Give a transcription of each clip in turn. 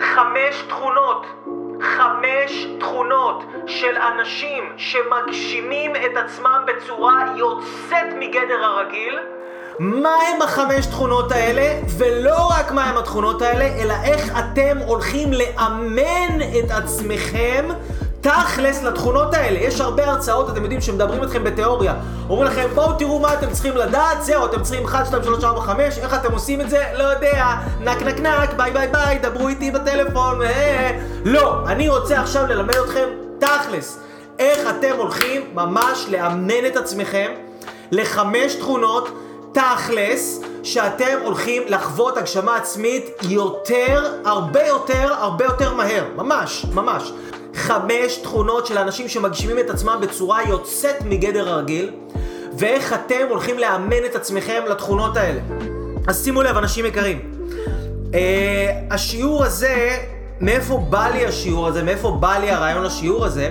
חמש תכונות, חמש תכונות של אנשים שמגשימים את עצמם בצורה יוצאת מגדר הרגיל. מה הם החמש תכונות האלה, ולא רק מה הם התכונות האלה, אלא איך אתם הולכים לאמן את עצמכם תכלס לתכונות האלה. יש הרבה הרצאות, אתם יודעים, שמדברים אתכם בתיאוריה. אומרים לכם, בואו תראו מה אתם צריכים לדעת, זהו, אתם צריכים 1, 2, 3, 4, 5, איך אתם עושים את זה? לא יודע, נק נק נק, ביי ביי ביי, דברו איתי בטלפון, אה, לא, אני רוצה עכשיו ללמד אתכם תכלס. איך אתם הולכים ממש לאמן את עצמכם לחמש תכונות תכלס, שאתם הולכים לחוות הגשמה עצמית יותר, הרבה יותר, הרבה יותר מהר. ממש, ממש. חמש תכונות של אנשים שמגשימים את עצמם בצורה יוצאת מגדר הרגיל, ואיך אתם הולכים לאמן את עצמכם לתכונות האלה. אז שימו לב, אנשים יקרים. Uh, השיעור הזה, מאיפה בא לי השיעור הזה? מאיפה בא לי הרעיון לשיעור הזה?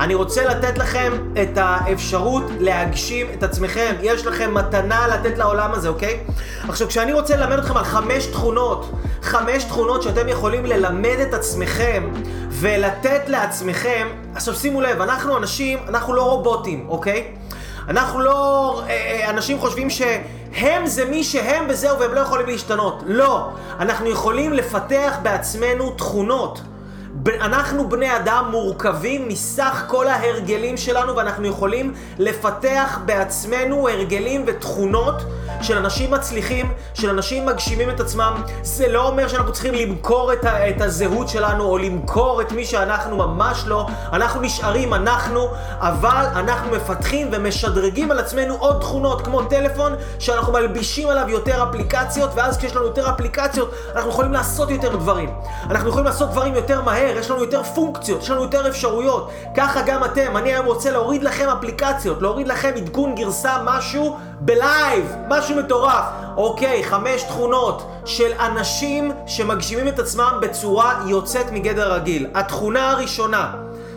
אני רוצה לתת לכם את האפשרות להגשים את עצמכם. יש לכם מתנה לתת לעולם הזה, אוקיי? עכשיו, כשאני רוצה ללמד אתכם על חמש תכונות, חמש תכונות שאתם יכולים ללמד את עצמכם ולתת לעצמכם, עכשיו שימו לב, אנחנו אנשים, אנחנו לא רובוטים, אוקיי? אנחנו לא... אה, אה, אנשים חושבים שהם זה מי שהם וזהו והם לא יכולים להשתנות. לא. אנחנו יכולים לפתח בעצמנו תכונות. אנחנו בני אדם מורכבים מסך כל ההרגלים שלנו ואנחנו יכולים לפתח בעצמנו הרגלים ותכונות של אנשים מצליחים, של אנשים מגשימים את עצמם. זה לא אומר שאנחנו צריכים למכור את, ה- את הזהות שלנו או למכור את מי שאנחנו, ממש לא. אנחנו נשארים אנחנו, אבל אנחנו מפתחים ומשדרגים על עצמנו עוד תכונות כמו טלפון שאנחנו מלבישים עליו יותר אפליקציות ואז כשיש לנו יותר אפליקציות אנחנו יכולים לעשות יותר דברים. אנחנו יכולים לעשות דברים יותר מהר, יש לנו יותר פונקציות, יש לנו יותר אפשרויות. ככה גם אתם, אני היום רוצה להוריד לכם אפליקציות, להוריד לכם עדכון גרסה, משהו בלייב, משהו מטורף. אוקיי, חמש תכונות של אנשים שמגשימים את עצמם בצורה יוצאת מגדר רגיל. התכונה הראשונה,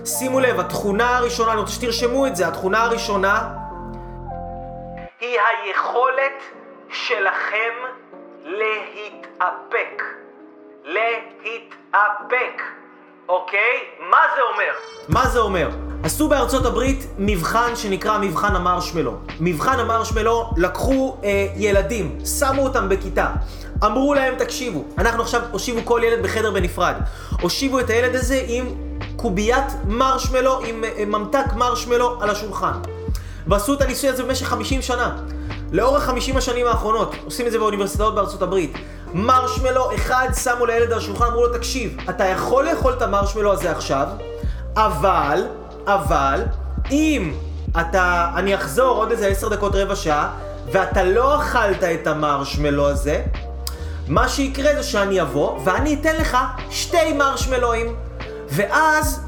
שימו לב, התכונה הראשונה, אני רוצה שתרשמו את זה, התכונה הראשונה היא היכולת שלכם להתאפק. להתאפק. אוקיי? מה זה אומר? מה זה אומר? עשו בארצות הברית מבחן שנקרא מבחן המרשמלו. מבחן המרשמלו, לקחו אה, ילדים, שמו אותם בכיתה. אמרו להם, תקשיבו, אנחנו עכשיו הושיבו כל ילד בחדר בנפרד. הושיבו את הילד הזה עם קוביית מרשמלו, עם אה, ממתק מרשמלו על השולחן. ועשו את הניסוי הזה במשך 50 שנה. לאורך 50 השנים האחרונות, עושים את זה באוניברסיטאות בארצות הברית. מרשמלו אחד שמו לילד על השולחן, אמרו לו, תקשיב, אתה יכול לאכול את המרשמלו הזה עכשיו, אבל, אבל, אם אתה, אני אחזור עוד איזה 10 דקות רבע שעה, ואתה לא אכלת את המרשמלו הזה, מה שיקרה זה שאני אבוא, ואני אתן לך שתי מרשמלואים. ואז,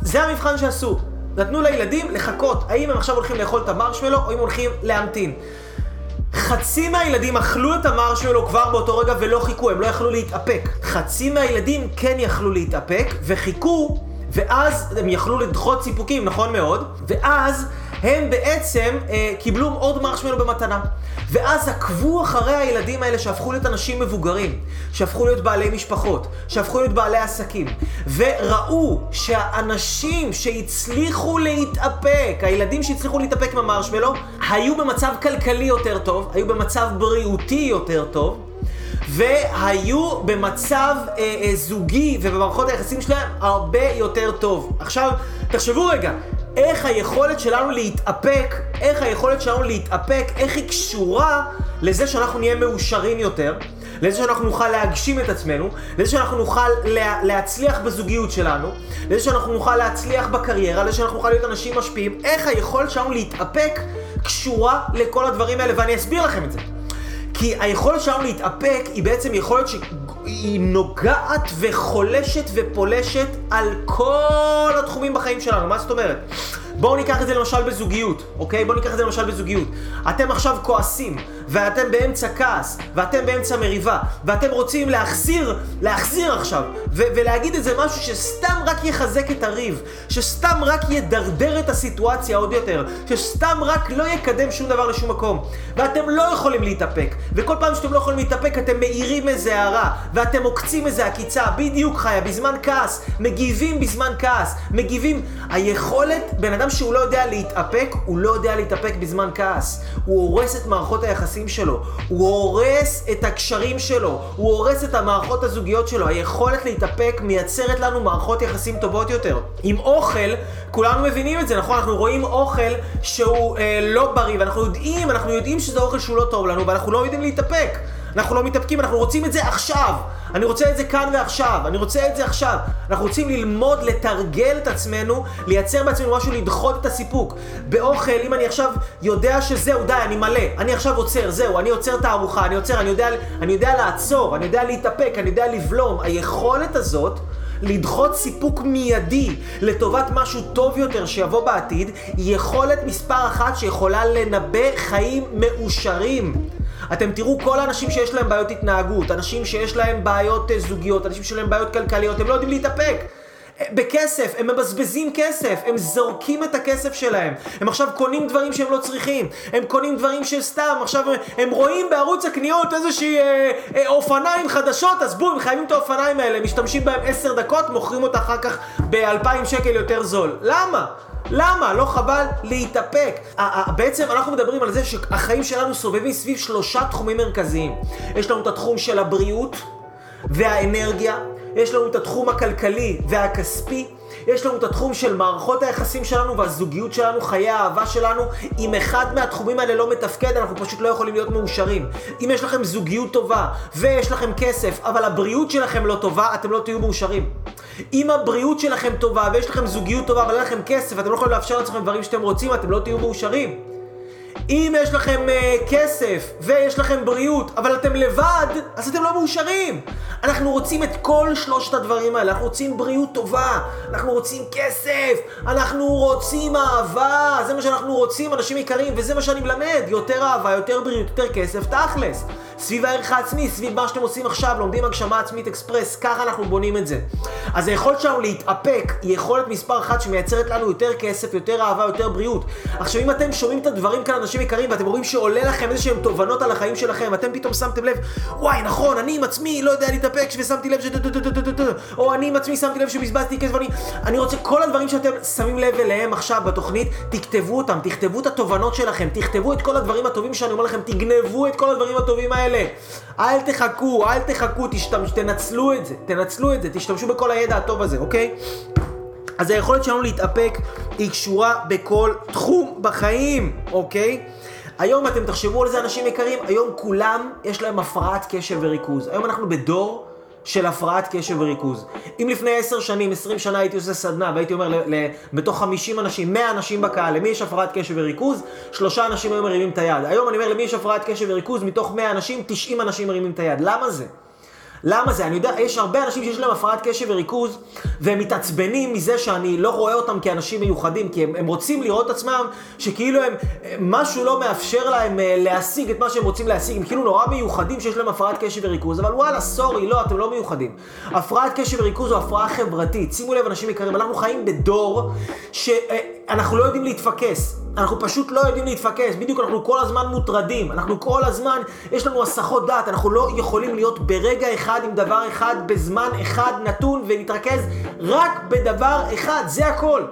זה המבחן שעשו. נתנו לילדים לחכות, האם הם עכשיו הולכים לאכול את המרשמלו, או אם הולכים להמתין. חצי מהילדים אכלו את המרשמלו כבר באותו רגע ולא חיכו, הם לא יכלו להתאפק. חצי מהילדים כן יכלו להתאפק וחיכו, ואז הם יכלו לדחות סיפוקים, נכון מאוד, ואז הם בעצם אה, קיבלו עוד מרשמלו במתנה. ואז עקבו אחרי הילדים האלה שהפכו להיות אנשים מבוגרים, שהפכו להיות בעלי משפחות, שהפכו להיות בעלי עסקים, וראו שהאנשים שהצליחו להתאפק, הילדים שהצליחו להתאפק עם המרשמלו, היו במצב כלכלי יותר טוב, היו במצב בריאותי יותר טוב, והיו במצב אה, אה, זוגי ובמערכות היחסים שלהם הרבה יותר טוב. עכשיו, תחשבו רגע, איך היכולת שלנו להתאפק, איך היכולת שלנו להתאפק, איך היא קשורה לזה שאנחנו נהיה מאושרים יותר, לזה שאנחנו נוכל להגשים את עצמנו, לזה שאנחנו נוכל לה, להצליח בזוגיות שלנו, לזה שאנחנו נוכל להצליח בקריירה, לזה שאנחנו נוכל להיות אנשים משפיעים, איך היכולת שלנו להתאפק קשורה לכל הדברים האלה, ואני אסביר לכם את זה. כי היכולת שלנו להתאפק היא בעצם יכולת שהיא נוגעת וחולשת ופולשת על כל התחומים בחיים שלנו. מה זאת אומרת? בואו ניקח את זה למשל בזוגיות, אוקיי? בואו ניקח את זה למשל בזוגיות. אתם עכשיו כועסים, ואתם באמצע כעס, ואתם באמצע מריבה, ואתם רוצים להחזיר, להחזיר עכשיו, ו- ולהגיד איזה משהו שסתם רק יחזק את הריב, שסתם רק ידרדר את הסיטואציה עוד יותר, שסתם רק לא יקדם שום דבר לשום מקום, ואתם לא יכולים להתאפק, וכל פעם שאתם לא יכולים להתאפק אתם מאירים איזה הערה, ואתם עוקצים איזה עקיצה, בדיוק חיה, בזמן כעס, מגיבים בזמן כעס, מגיבים, היכולת, בן אדם שהוא לא יודע להתאפק, הוא לא יודע להתאפק בזמן כעס, הוא הורס את מערכות היחסים שלו, הוא הורס את הקשרים שלו, הוא הורס את המערכות הזוגיות שלו, היכולת להתאפק מייצרת לנו מערכות יחסים טובות יותר. עם אוכל, כולנו מבינים את זה, נכון? אנחנו רואים אוכל שהוא אה, לא בריא, ואנחנו יודעים, אנחנו יודעים שזה אוכל שהוא לא טוב לנו, ואנחנו לא יודעים להתאפק. אנחנו לא מתאפקים, אנחנו רוצים את זה עכשיו. אני רוצה את זה כאן ועכשיו, אני רוצה את זה עכשיו. אנחנו רוצים ללמוד, לתרגל את עצמנו, לייצר בעצמנו משהו, לדחות את הסיפוק. באוכל, אם אני עכשיו יודע שזהו, די, אני מלא, אני עכשיו עוצר, זהו, אני עוצר את הארוחה, אני עוצר, אני יודע, אני יודע לעצור, אני יודע להתאפק, אני יודע לבלום. היכולת הזאת... לדחות סיפוק מיידי לטובת משהו טוב יותר שיבוא בעתיד, היא יכולת מספר אחת שיכולה לנבא חיים מאושרים. אתם תראו כל האנשים שיש להם בעיות התנהגות, אנשים שיש להם בעיות אה, זוגיות, אנשים שיש להם בעיות כלכליות, הם לא יודעים להתאפק. בכסף, הם מבזבזים כסף, הם זורקים את הכסף שלהם. הם עכשיו קונים דברים שהם לא צריכים. הם קונים דברים שסתם, עכשיו הם, רואים בערוץ הקניות איזושהי אה, אה, אופניים חדשות, אז בואו, הם חייבים את האופניים האלה, משתמשים בהם עשר דקות, מוכרים אותה אחר כך באלפיים שקל יותר זול. למה? למה? לא חבל להתאפק. בעצם אנחנו מדברים על זה שהחיים שלנו סובבים סביב שלושה תחומים מרכזיים. יש לנו את התחום של הבריאות והאנרגיה, יש לנו את התחום הכלכלי והכספי, יש לנו את התחום של מערכות היחסים שלנו והזוגיות שלנו, חיי האהבה שלנו. אם אחד מהתחומים האלה לא מתפקד, אנחנו פשוט לא יכולים להיות מאושרים. אם יש לכם זוגיות טובה ויש לכם כסף, אבל הבריאות שלכם לא טובה, אתם לא תהיו מאושרים. אם הבריאות שלכם טובה ויש לכם זוגיות טובה אבל אין לכם כסף, אתם לא יכולים לאפשר לעצמכם דברים שאתם רוצים, אתם לא תהיו מאושרים. אם יש לכם uh, כסף ויש לכם בריאות, אבל אתם לבד, אז אתם לא מאושרים. אנחנו רוצים את כל שלושת הדברים האלה. אנחנו רוצים בריאות טובה, אנחנו רוצים כסף, אנחנו רוצים אהבה, זה מה שאנחנו רוצים, אנשים יקרים, וזה מה שאני מלמד. יותר אהבה, יותר בריאות, יותר כסף, תכלס. סביב הערך העצמי, סביב מה שאתם עושים עכשיו, לומדים הגשמה עצמית אקספרס, ככה אנחנו בונים את זה. אז היכולת שלנו להתאפק היא יכולת מספר אחת שמייצרת לנו יותר כסף, יותר אהבה, יותר בריאות. עכשיו אם אתם שומעים את הדברים כאן, אנשים יקרים, ואתם רואים שעולה לכם איזה שהם תובנות על החיים שלכם, אתם פתאום שמתם לב, וואי, נכון, אני עם עצמי לא יודע להתאפק, ושמתי לב ש... או אני עם עצמי שמתי לב שבזבזתי כסף, אני... אני רוצה, כל הדברים שאתם שמים לב אליהם עכשיו בתוכנית, תכתבו אותם, תכתבו את התובנות שלכם, תכתבו את כל הדברים הטובים שאני אומר לכם, תגנבו את כל הדברים הטובים האלה. אל תחכו, אל תחכו, תשתמש, תנצלו את זה, תנצלו את זה, תשתמשו בכל הידע הטוב הזה, אוקיי? אז היכולת שלנו להתאפק היא קשורה בכל תחום בחיים, אוקיי? היום אתם תחשבו על זה, אנשים יקרים, היום כולם יש להם הפרעת קשב וריכוז. היום אנחנו בדור של הפרעת קשב וריכוז. אם לפני עשר שנים, עשרים שנה הייתי עושה סדנה והייתי אומר בתוך חמישים אנשים, מאה אנשים בקהל, למי יש הפרעת קשב וריכוז, שלושה אנשים היו מרימים את היד. היום אני אומר למי יש הפרעת קשב וריכוז, מתוך מאה אנשים, תשעים אנשים מרימים את היד. למה זה? למה זה? אני יודע, יש הרבה אנשים שיש להם הפרעת קשב וריכוז, והם מתעצבנים מזה שאני לא רואה אותם כאנשים מיוחדים, כי הם, הם רוצים לראות עצמם שכאילו הם, משהו לא מאפשר להם אה, להשיג את מה שהם רוצים להשיג, הם כאילו נורא מיוחדים שיש להם הפרעת קשב וריכוז, אבל וואלה, סורי, לא, אתם לא מיוחדים. הפרעת קשב וריכוז זו הפרעה חברתית. שימו לב, אנשים יקרים, אנחנו חיים בדור שאנחנו לא יודעים להתפקס. אנחנו פשוט לא יודעים להתפקס, בדיוק אנחנו כל הזמן מוטרדים, אנחנו כל הזמן, יש לנו הסחות דעת, אנחנו לא יכולים להיות ברגע אחד עם דבר אחד, בזמן אחד נתון, ולהתרכז רק בדבר אחד, זה הכל.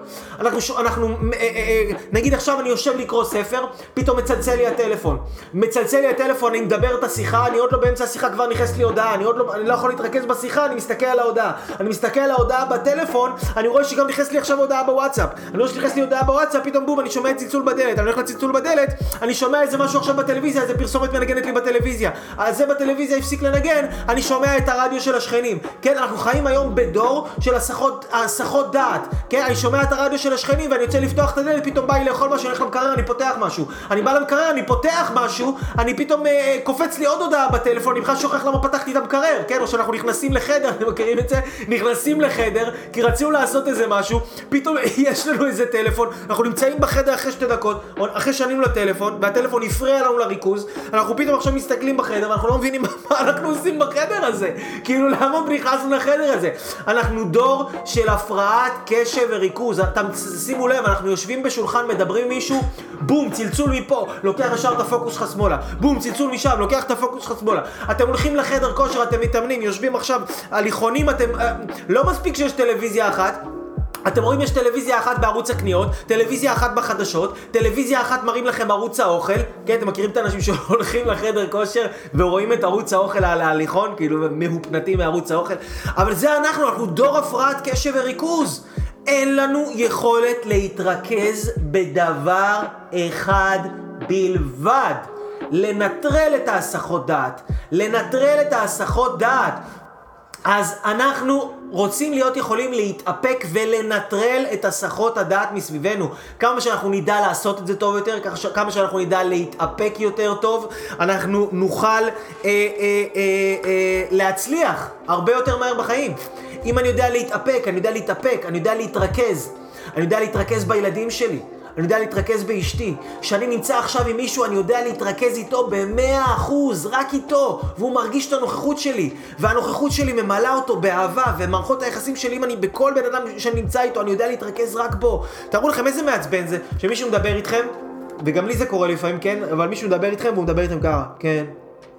אנחנו, אנחנו אה, אה, אה, נגיד עכשיו אני יושב לקרוא ספר, פתאום מצלצל לי הטלפון. מצלצל לי הטלפון, אני מדבר את השיחה, אני עוד לא באמצע השיחה, כבר נכנסת לי הודעה, אני עוד לא, אני לא יכול להתרכז בשיחה, אני מסתכל על ההודעה. אני מסתכל על ההודעה בטלפון, אני רואה שגם נכנסת לי עכשיו הודעה בוואטסאפ. אני רואה שנכנסת לי הודעה בוואטסאפ, פתאום בום, אני שומע את צלצול בדלת, אני הולך לצלצול בדלת, אני שומע איזה משהו עכשיו בטלוויזיה, איזה פרסומת מנגנת לי בטלוויזיה. אז זה בטלוויזיה הפסיק לנגן, אני שומע את הרדיו של השכנים. כן, אנחנו חיים היום בדור של הסחות, הסחות דעת. כן, אני שומע את הרדיו של השכנים ואני יוצא לפתוח את הדלת, פתאום בא לי לאכול משהו, אני הולך למקרר, אני פותח משהו. אני בא למקרר, אני פותח משהו, אני פתאום אה, קופץ לי עוד הודעה בטלפון, אני בכלל שוכח למה פתחתי את המקרר. כן, או שאנחנו נכנסים לחדר, אתם מכירים את זה? נכנסים לחדר, כי רצינו לעשות איזה משהו, פתאום יש לנו איזה טלפון, אנחנו נמצאים בחדר אחרי שתי שתי דקות, אחרי שענינו לטלפון, והטלפון הפריע לנו לריכוז, אנחנו פתאום עכשיו מסתכלים בחדר, ואנחנו לא מבינים מה אנחנו עושים בחדר הזה. כאילו, למה נכנסנו לחדר הזה? אנחנו דור של הפרעת קשב וריכוז. אתם שימו לב, אנחנו יושבים בשולחן, מדברים עם מישהו, בום, צלצול מפה, לוקח ישר את הפוקוס שלך שמאלה. בום, צלצול משם, לוקח את הפוקוס שלך שמאלה. אתם הולכים לחדר כושר, אתם מתאמנים, יושבים עכשיו הליכונים, אתם... אה, לא מספיק שיש טלוויזיה אחת, אתם רואים יש טלוויזיה אחת בערוץ הקניות, טלוויזיה אחת בחדשות, טלוויזיה אחת מראים לכם ערוץ האוכל, כן, אתם מכירים את האנשים שהולכים לחדר כושר ורואים את ערוץ האוכל על ההליכון, כאילו מהופנטים מערוץ האוכל, אבל זה אנחנו, אנחנו דור הפרעת קשב וריכוז. אין לנו יכולת להתרכז בדבר אחד בלבד. לנטרל את ההסחות דעת. לנטרל את ההסחות דעת. אז אנחנו רוצים להיות יכולים להתאפק ולנטרל את הסחות הדעת מסביבנו. כמה שאנחנו נדע לעשות את זה טוב יותר, כמה שאנחנו נדע להתאפק יותר טוב, אנחנו נוכל אה, אה, אה, אה, להצליח הרבה יותר מהר בחיים. אם אני יודע להתאפק, אני יודע להתאפק, אני יודע להתרכז. אני יודע להתרכז בילדים שלי. אני יודע להתרכז באשתי. כשאני נמצא עכשיו עם מישהו, אני יודע להתרכז איתו במאה אחוז, רק איתו, והוא מרגיש את הנוכחות שלי, והנוכחות שלי ממלאה אותו באהבה, ומערכות היחסים שלי, אם אני בכל בן אדם שאני נמצא איתו, אני יודע להתרכז רק בו. תארו לכם איזה מעצבן זה, שמישהו מדבר איתכם, וגם לי זה קורה לפעמים, כן, אבל מישהו מדבר איתכם והוא מדבר איתכם ככה, כן,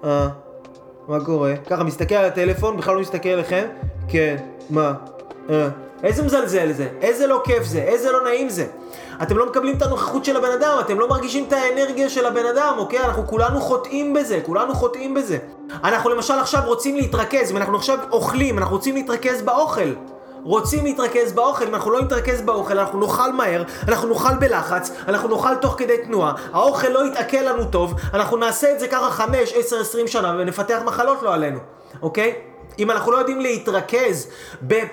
אה, מה קורה? ככה, מסתכל על הטלפון, בכלל לא מסתכל עליכם, כן, מה, אה. איזה מזלזל זה, איזה לא כיף זה, איזה לא נעים זה. אתם לא מקבלים את הנוכחות של הבן אדם, אתם לא מרגישים את האנרגיה של הבן אדם, אוקיי? אנחנו כולנו חוטאים בזה, כולנו חוטאים בזה. אנחנו למשל עכשיו רוצים להתרכז, ואנחנו עכשיו אוכלים, אנחנו רוצים להתרכז באוכל. רוצים להתרכז באוכל, אם אנחנו לא נתרכז באוכל, אנחנו נאכל מהר, אנחנו נאכל בלחץ, אנחנו נאכל תוך כדי תנועה, האוכל לא יתעכל לנו טוב, אנחנו נעשה את זה ככה 5, 10, 20 שנה ונפתח מחלות לא עלינו, אוקיי? אם אנחנו לא יודעים להתרכז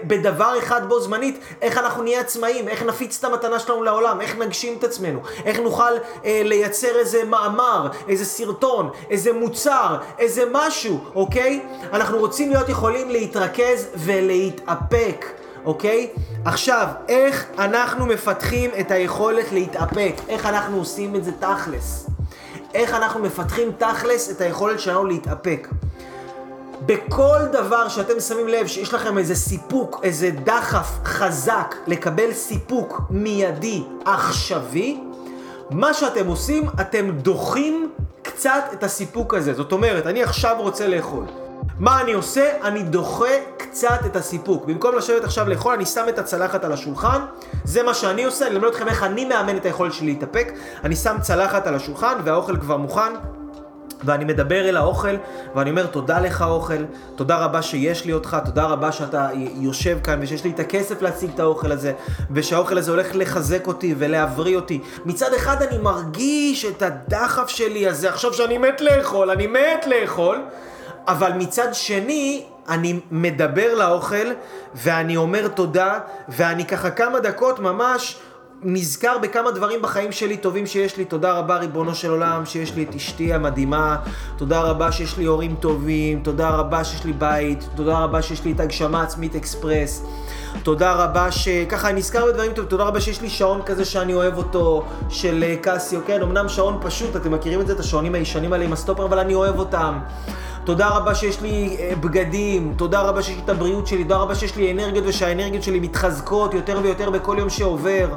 בדבר אחד בו זמנית, איך אנחנו נהיה עצמאים, איך נפיץ את המתנה שלנו לעולם, איך נגשים את עצמנו, איך נוכל אה, לייצר איזה מאמר, איזה סרטון, איזה מוצר, איזה משהו, אוקיי? אנחנו רוצים להיות יכולים להתרכז ולהתאפק. אוקיי? עכשיו, איך אנחנו מפתחים את היכולת להתאפק? איך אנחנו עושים את זה תכלס? איך אנחנו מפתחים תכלס את היכולת שלנו להתאפק? בכל דבר שאתם שמים לב שיש לכם איזה סיפוק, איזה דחף חזק לקבל סיפוק מיידי עכשווי, מה שאתם עושים, אתם דוחים קצת את הסיפוק הזה. זאת אומרת, אני עכשיו רוצה לאכול. מה אני עושה? אני דוחה קצת את הסיפוק. במקום לשבת עכשיו לאכול, אני שם את הצלחת על השולחן. זה מה שאני עושה, אני אלמד אתכם איך אני מאמן את היכולת שלי להתאפק. אני שם צלחת על השולחן והאוכל כבר מוכן. ואני מדבר אל האוכל, ואני אומר תודה לך אוכל, תודה רבה שיש לי אותך, תודה רבה שאתה יושב כאן ושיש לי את הכסף להציג את האוכל הזה, ושהאוכל הזה הולך לחזק אותי ולהבריא אותי. מצד אחד אני מרגיש את הדחף שלי הזה, עכשיו שאני מת לאכול, אני מת לאכול, אבל מצד שני, אני מדבר לאוכל, ואני אומר תודה, ואני ככה כמה דקות ממש... נזכר בכמה דברים בחיים שלי טובים שיש לי. תודה רבה, ריבונו של עולם, שיש לי את אשתי המדהימה. תודה רבה שיש לי הורים טובים. תודה רבה שיש לי בית. תודה רבה שיש לי את הגשמה עצמית אקספרס. תודה רבה שככה אני נזכר בדברים טובים. תודה רבה שיש לי שעון כזה שאני אוהב אותו, של אה, קסיו. כן, אמנם שעון פשוט, אתם מכירים את זה, את השעונים הישנים האלה עם הסטופר, אבל אני אוהב אותם. תודה רבה שיש לי אה, בגדים, תודה רבה שיש לי את הבריאות שלי, תודה רבה שיש לי אנרגיות ושהאנרגיות שלי מתחזקות יותר ויותר בכל יום שעובר.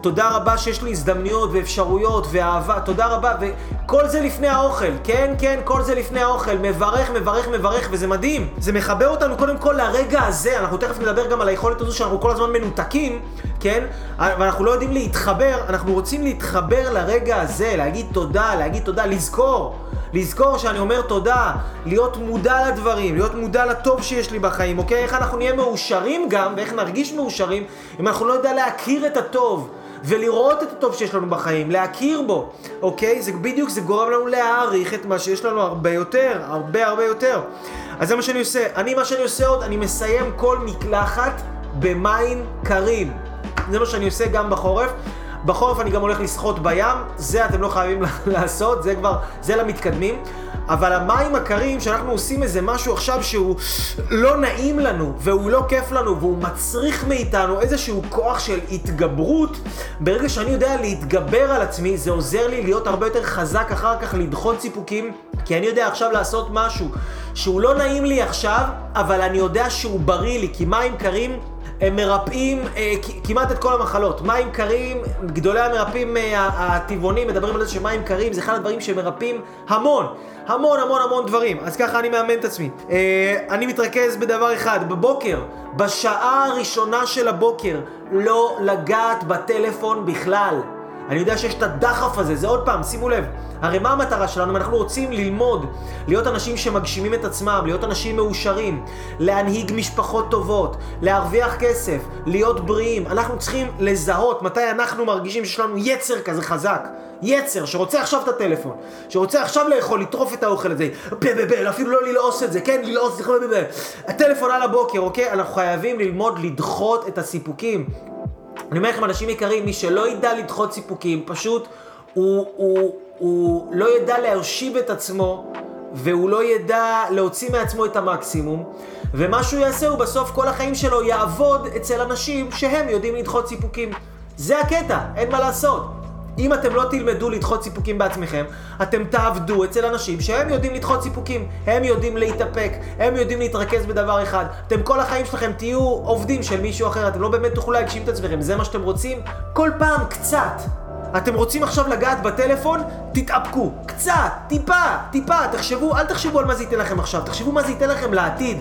תודה רבה שיש לי הזדמנויות ואפשרויות ואהבה, תודה רבה, וכל זה לפני האוכל, כן, כן, כל זה לפני האוכל, מברך, מברך, מברך, וזה מדהים. זה מחבר אותנו קודם כל לרגע הזה, אנחנו תכף נדבר גם על היכולת הזו שאנחנו כל הזמן מנותקים, כן, ואנחנו לא יודעים להתחבר, אנחנו רוצים להתחבר לרגע הזה, להגיד תודה, להגיד תודה, לזכור. לזכור שאני אומר תודה, להיות מודע לדברים, להיות מודע לטוב שיש לי בחיים, אוקיי? איך אנחנו נהיה מאושרים גם, ואיך נרגיש מאושרים, אם אנחנו לא יודע להכיר את הטוב. ולראות את הטוב שיש לנו בחיים, להכיר בו, אוקיי? זה בדיוק, זה גורם לנו להעריך את מה שיש לנו הרבה יותר, הרבה הרבה יותר. אז זה מה שאני עושה. אני, מה שאני עושה עוד, אני מסיים כל מקלחת במים קרים. זה מה שאני עושה גם בחורף. בחורף אני גם הולך לשחות בים, זה אתם לא חייבים לעשות, זה כבר, זה למתקדמים. אבל המים הקרים, שאנחנו עושים איזה משהו עכשיו שהוא לא נעים לנו, והוא לא כיף לנו, והוא מצריך מאיתנו איזשהו כוח של התגברות, ברגע שאני יודע להתגבר על עצמי, זה עוזר לי להיות הרבה יותר חזק אחר כך לדחות סיפוקים, כי אני יודע עכשיו לעשות משהו שהוא לא נעים לי עכשיו, אבל אני יודע שהוא בריא לי, כי מים קרים הם מרפאים אה, כמעט את כל המחלות. מים קרים, גדולי המרפאים אה, הטבעונים מדברים על זה שמים קרים זה אחד הדברים שמרפאים המון, המון המון המון דברים. אז ככה אני מאמן את עצמי. אה, אני מתרכז בדבר אחד, בבוקר, בשעה הראשונה של הבוקר, לא לגעת בטלפון בכלל. אני יודע שיש את הדחף הזה, זה עוד פעם, שימו לב. הרי מה המטרה שלנו? אנחנו רוצים ללמוד, להיות אנשים שמגשימים את עצמם, להיות אנשים מאושרים, להנהיג משפחות טובות, להרוויח כסף, להיות בריאים. אנחנו צריכים לזהות מתי אנחנו מרגישים שיש לנו יצר כזה חזק. יצר שרוצה עכשיו את הטלפון, שרוצה עכשיו לאכול, לטרוף את האוכל הזה, אפילו לא ללעוס את זה, כן, ללעוס, הטלפון על הבוקר, אוקיי? אנחנו חייבים ללמוד לדחות את הסיפוקים. אני אומר לכם, אנשים יקרים, מי שלא ידע לדחות סיפוקים, פשוט הוא, הוא, הוא לא ידע להושיב את עצמו, והוא לא ידע להוציא מעצמו את המקסימום, ומה שהוא יעשה הוא בסוף כל החיים שלו יעבוד אצל אנשים שהם יודעים לדחות סיפוקים. זה הקטע, אין מה לעשות. אם אתם לא תלמדו לדחות סיפוקים בעצמכם, אתם תעבדו אצל אנשים שהם יודעים לדחות סיפוקים, הם יודעים להתאפק, הם יודעים להתרכז בדבר אחד. אתם כל החיים שלכם תהיו עובדים של מישהו אחר, אתם לא באמת תוכלו להגשים את עצמכם, זה מה שאתם רוצים? כל פעם קצת. אתם רוצים עכשיו לגעת בטלפון? תתאפקו. קצת, טיפה, טיפה, תחשבו, אל תחשבו על מה זה ייתן לכם עכשיו, תחשבו מה זה ייתן לכם לעתיד.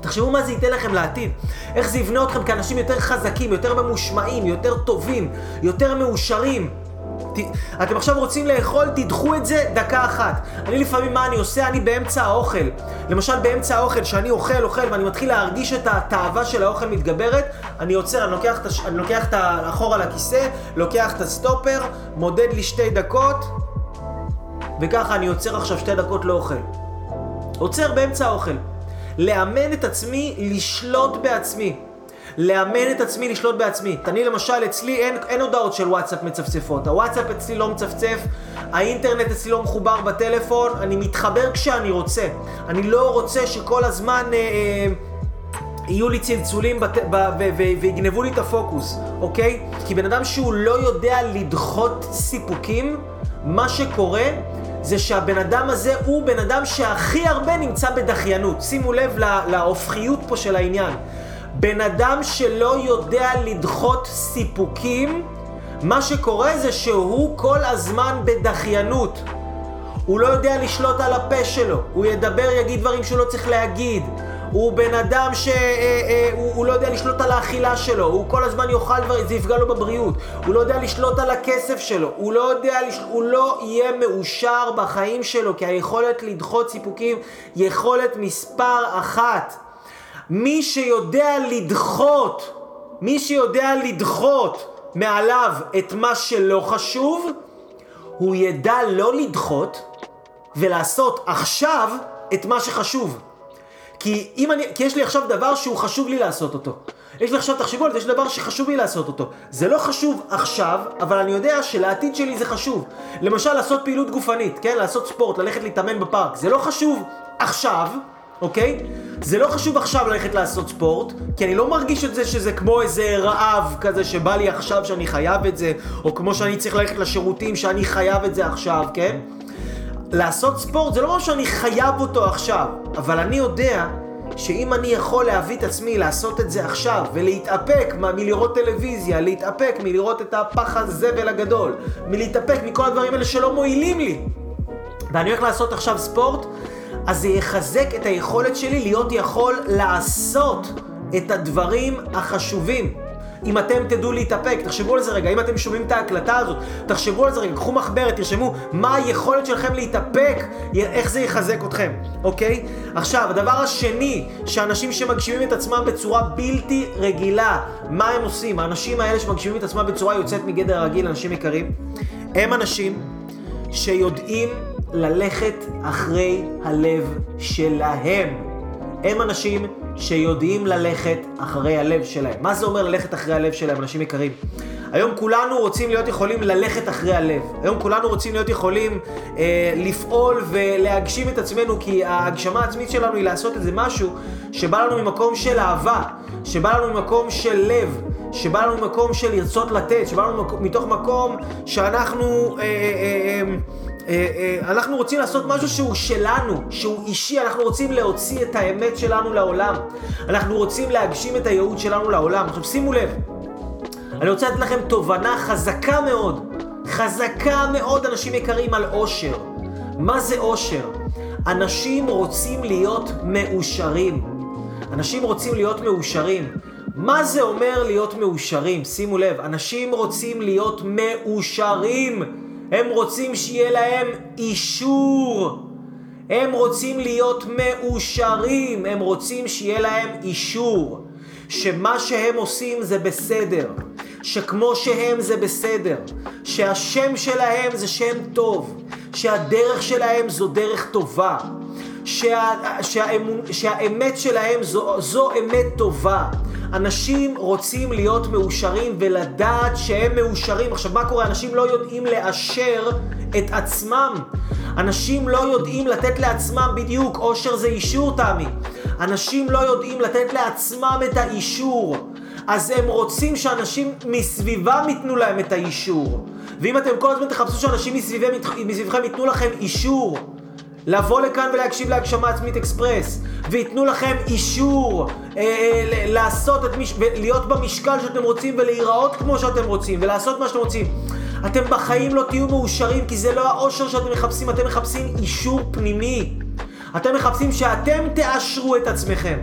תחשבו מה זה ייתן לכם לעתיד. איך זה יבנה אתכם כאנשים יותר חזקים, יותר ממושמעים, יותר טובים, יותר מאושרים. אתם עכשיו רוצים לאכול, תדחו את זה דקה אחת. אני לפעמים, מה אני עושה? אני באמצע האוכל. למשל, באמצע האוכל, שאני אוכל, אוכל, ואני מתחיל להרגיש את התאווה של האוכל מתגברת, אני עוצר, אני לוקח, את, אני לוקח את ה... אחורה לכיסא, לוקח את הסטופר, מודד לי שתי דקות, וככה אני עוצר עכשיו שתי דקות לאוכל. עוצר באמצע האוכל. לאמן את עצמי לשלוט בעצמי. לאמן את עצמי לשלוט בעצמי. אני למשל, אצלי אין, אין הודעות של וואטסאפ מצפצפות. הוואטסאפ אצלי לא מצפצף, האינטרנט אצלי לא מחובר בטלפון, אני מתחבר כשאני רוצה. אני לא רוצה שכל הזמן... אה, אה, יהיו לי צלצולים בת... ב... ו... ו... ויגנבו לי את הפוקוס, אוקיי? כי בן אדם שהוא לא יודע לדחות סיפוקים, מה שקורה זה שהבן אדם הזה הוא בן אדם שהכי הרבה נמצא בדחיינות. שימו לב להופכיות פה של העניין. בן אדם שלא יודע לדחות סיפוקים, מה שקורה זה שהוא כל הזמן בדחיינות. הוא לא יודע לשלוט על הפה שלו, הוא ידבר, יגיד דברים שהוא לא צריך להגיד. הוא בן אדם שהוא אה, אה, לא יודע לשלוט על האכילה שלו, הוא כל הזמן יאכל דברים, זה יפגע לו בבריאות. הוא לא יודע לשלוט על הכסף שלו, הוא לא יודע. הוא לא יהיה מאושר בחיים שלו, כי היכולת לדחות סיפוקים יכולת מספר אחת. מי שיודע לדחות, מי שיודע לדחות מעליו את מה שלא חשוב, הוא ידע לא לדחות ולעשות עכשיו את מה שחשוב. כי, אם אני, כי יש לי עכשיו דבר שהוא חשוב לי לעשות אותו. יש לי עכשיו, תחשבו על זה, יש דבר שחשוב לי לעשות אותו. זה לא חשוב עכשיו, אבל אני יודע שלעתיד שלי זה חשוב. למשל, לעשות פעילות גופנית, כן? לעשות ספורט, ללכת להתאמן בפארק. זה לא חשוב עכשיו, אוקיי? זה לא חשוב עכשיו ללכת לעשות ספורט, כי אני לא מרגיש את זה שזה כמו איזה רעב כזה שבא לי עכשיו שאני חייב את זה, או כמו שאני צריך ללכת לשירותים שאני חייב את זה עכשיו, כן? לעשות ספורט זה לא משהו שאני חייב אותו עכשיו, אבל אני יודע שאם אני יכול להביא את עצמי לעשות את זה עכשיו ולהתאפק מלראות טלוויזיה, להתאפק מלראות את הפח הזבל הגדול, מלהתאפק מכל הדברים האלה שלא מועילים לי, ואני הולך לעשות עכשיו ספורט, אז זה יחזק את היכולת שלי להיות יכול לעשות את הדברים החשובים. אם אתם תדעו להתאפק, תחשבו על זה רגע, אם אתם שומעים את ההקלטה הזאת, תחשבו על זה רגע, קחו מחברת, תרשמו מה היכולת שלכם להתאפק, איך זה יחזק אתכם, אוקיי? עכשיו, הדבר השני, שאנשים שמגשימים את עצמם בצורה בלתי רגילה, מה הם עושים? האנשים האלה שמגשימים את עצמם בצורה יוצאת מגדר הרגיל, אנשים יקרים, הם אנשים שיודעים ללכת אחרי הלב שלהם. הם אנשים שיודעים ללכת אחרי הלב שלהם. מה זה אומר ללכת אחרי הלב שלהם, אנשים יקרים? היום כולנו רוצים להיות יכולים ללכת אחרי הלב. היום כולנו רוצים להיות יכולים אה, לפעול ולהגשים את עצמנו, כי ההגשמה העצמית שלנו היא לעשות איזה משהו שבא לנו ממקום של אהבה, שבא לנו ממקום של לב, שבא לנו ממקום של לרצות לתת, שבא לנו מתוך מקום שאנחנו... אה, אה, אה, אה, אנחנו רוצים לעשות משהו שהוא שלנו, שהוא אישי, אנחנו רוצים להוציא את האמת שלנו לעולם. אנחנו רוצים להגשים את הייעוד שלנו לעולם. עכשיו שימו לב, אני רוצה לתת לכם תובנה חזקה מאוד, חזקה מאוד, אנשים יקרים, על אושר. מה זה אושר? אנשים רוצים להיות מאושרים. אנשים רוצים להיות מאושרים. מה זה אומר להיות מאושרים? שימו לב, אנשים רוצים להיות מאושרים. הם רוצים שיהיה להם אישור. הם רוצים להיות מאושרים. הם רוצים שיהיה להם אישור. שמה שהם עושים זה בסדר. שכמו שהם זה בסדר. שהשם שלהם זה שם טוב. שהדרך שלהם זו דרך טובה. שה, שהאמון, שהאמת שלהם זו, זו אמת טובה. אנשים רוצים להיות מאושרים ולדעת שהם מאושרים. עכשיו, מה קורה? אנשים לא יודעים לאשר את עצמם. אנשים לא יודעים לתת לעצמם בדיוק, אושר זה אישור, תמי. אנשים לא יודעים לתת לעצמם את האישור. אז הם רוצים שאנשים מסביבם ייתנו להם את האישור. ואם אתם כל הזמן תחפשו שאנשים מסביבכם ייתנו לכם אישור, לבוא לכאן ולהקשיב להגשמה עצמית אקספרס, וייתנו לכם אישור אה, אה, לעשות את מש... להיות במשקל שאתם רוצים ולהיראות כמו שאתם רוצים ולעשות מה שאתם רוצים. אתם בחיים לא תהיו מאושרים כי זה לא האושר שאתם מחפשים, אתם מחפשים אישור פנימי. אתם מחפשים שאתם תאשרו את עצמכם.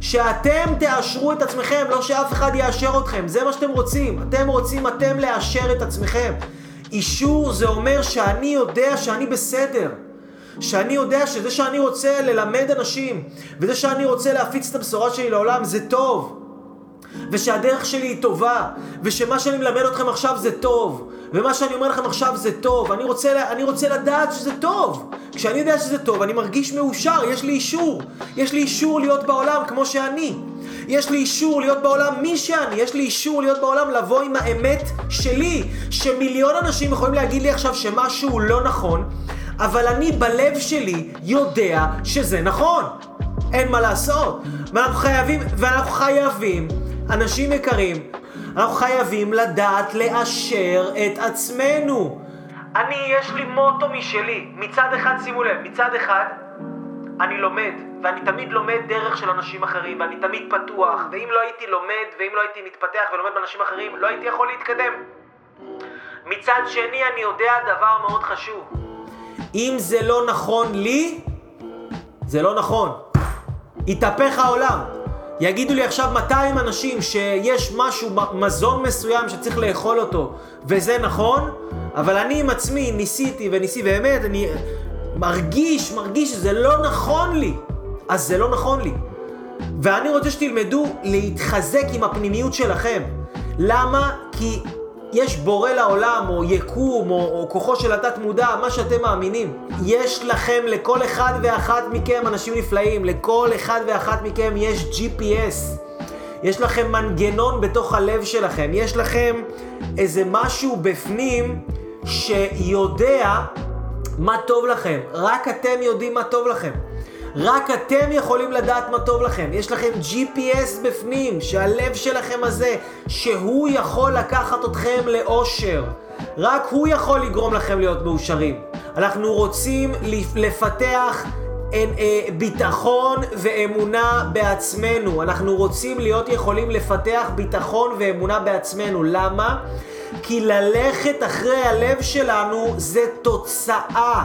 שאתם תאשרו את עצמכם, לא שאף אחד יאשר אתכם. זה מה שאתם רוצים. אתם רוצים אתם לאשר את עצמכם. אישור זה אומר שאני יודע שאני בסדר. שאני יודע שזה שאני רוצה ללמד אנשים, וזה שאני רוצה להפיץ את הבשורה שלי לעולם זה טוב. ושהדרך שלי היא טובה, ושמה שאני מלמד אתכם עכשיו זה טוב, ומה שאני אומר לכם עכשיו זה טוב, אני רוצה, אני רוצה לדעת שזה טוב. כשאני יודע שזה טוב, אני מרגיש מאושר, יש לי אישור. יש לי אישור להיות בעולם כמו שאני. יש לי אישור להיות בעולם מי שאני, יש לי אישור להיות בעולם לבוא עם האמת שלי, שמיליון אנשים יכולים להגיד לי עכשיו שמשהו לא נכון, אבל אני בלב שלי יודע שזה נכון. אין מה לעשות. ואנחנו חייבים, ואנחנו חייבים, אנשים יקרים, אנחנו חייבים לדעת לאשר את עצמנו. אני, יש לי מוטו משלי. מצד אחד, שימו לב, מצד אחד, אני לומד, ואני תמיד לומד דרך של אנשים אחרים, ואני תמיד פתוח, ואם לא הייתי לומד, ואם לא הייתי מתפתח ולומד באנשים אחרים, לא הייתי יכול להתקדם. מצד שני, אני יודע דבר מאוד חשוב. אם זה לא נכון לי, זה לא נכון. יתהפך העולם. יגידו לי עכשיו 200 אנשים שיש משהו, מזון מסוים שצריך לאכול אותו, וזה נכון, אבל אני עם עצמי ניסיתי וניסיתי, באמת, אני מרגיש, מרגיש שזה לא נכון לי. אז זה לא נכון לי. ואני רוצה שתלמדו להתחזק עם הפנימיות שלכם. למה? כי יש בורא לעולם, או יקום, או, או כוחו של התת מודע, מה שאתם מאמינים. יש לכם, לכל אחד ואחת מכם, אנשים נפלאים, לכל אחד ואחת מכם יש GPS. יש לכם מנגנון בתוך הלב שלכם, יש לכם איזה משהו בפנים שיודע מה טוב לכם. רק אתם יודעים מה טוב לכם. רק אתם יכולים לדעת מה טוב לכם. יש לכם GPS בפנים, שהלב שלכם הזה, שהוא יכול לקחת אתכם לאושר. רק הוא יכול לגרום לכם להיות מאושרים. אנחנו רוצים לפתח אין, אה, ביטחון ואמונה בעצמנו. אנחנו רוצים להיות יכולים לפתח ביטחון ואמונה בעצמנו. למה? כי ללכת אחרי הלב שלנו זה תוצאה.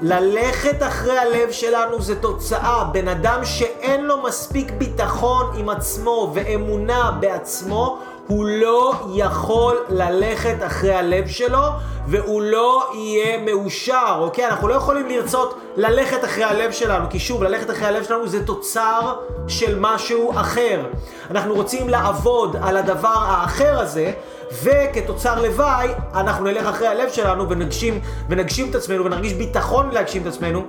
ללכת אחרי הלב שלנו זה תוצאה. בן אדם שאין לו מספיק ביטחון עם עצמו ואמונה בעצמו, הוא לא יכול ללכת אחרי הלב שלו והוא לא יהיה מאושר, אוקיי? אנחנו לא יכולים לרצות ללכת אחרי הלב שלנו, כי שוב, ללכת אחרי הלב שלנו זה תוצר של משהו אחר. אנחנו רוצים לעבוד על הדבר האחר הזה, וכתוצר לוואי, אנחנו נלך אחרי הלב שלנו ונגשים, ונגשים את עצמנו ונרגיש ביטחון להגשים את עצמנו.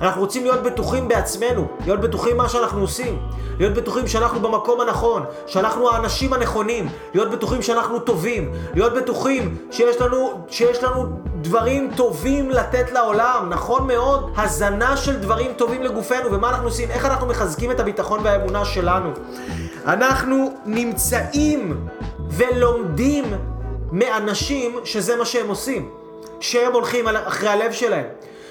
אנחנו רוצים להיות בטוחים בעצמנו, להיות בטוחים מה שאנחנו עושים, להיות בטוחים שאנחנו במקום הנכון, שאנחנו האנשים הנכונים, להיות בטוחים שאנחנו טובים, להיות בטוחים שיש לנו, שיש לנו דברים טובים לתת לעולם, נכון מאוד, הזנה של דברים טובים לגופנו, ומה אנחנו עושים, איך אנחנו מחזקים את הביטחון והאמונה שלנו. אנחנו נמצאים ולומדים מאנשים שזה מה שהם עושים, שהם הולכים אחרי הלב שלהם,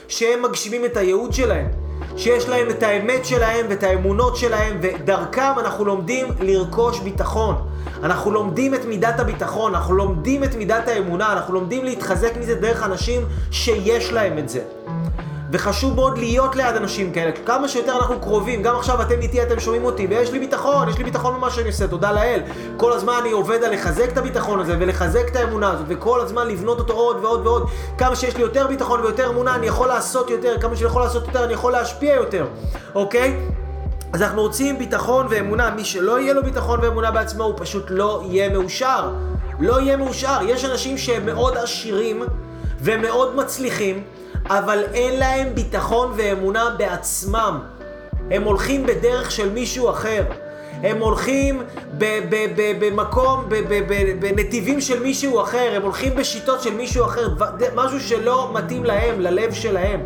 שהם מגשימים את הייעוד שלהם. שיש להם את האמת שלהם ואת האמונות שלהם, ודרכם אנחנו לומדים לרכוש ביטחון. אנחנו לומדים את מידת הביטחון, אנחנו לומדים את מידת האמונה, אנחנו לומדים להתחזק מזה דרך אנשים שיש להם את זה. וחשוב מאוד להיות ליד אנשים כאלה, כמה שיותר אנחנו קרובים, גם עכשיו אתם איתי, אתם שומעים אותי, ויש לי ביטחון, יש לי ביטחון במה שאני עושה, תודה לאל. כל הזמן אני עובד על לחזק את הביטחון הזה, ולחזק את האמונה הזאת, וכל הזמן לבנות אותו עוד ועוד ועוד. כמה שיש לי יותר ביטחון ויותר אמונה, אני יכול לעשות יותר, כמה שאני יכול לעשות יותר, אני יכול להשפיע יותר, אוקיי? אז אנחנו רוצים ביטחון ואמונה, מי שלא יהיה לו ביטחון ואמונה בעצמו, הוא פשוט לא יהיה מאושר. לא יהיה מאושר. יש אנשים שהם מאוד עשירים ומאוד מצליחים, אבל אין להם ביטחון ואמונה בעצמם. הם הולכים בדרך של מישהו אחר. הם הולכים במקום, בנתיבים של מישהו אחר, הם הולכים בשיטות של מישהו אחר, משהו שלא מתאים להם, ללב שלהם.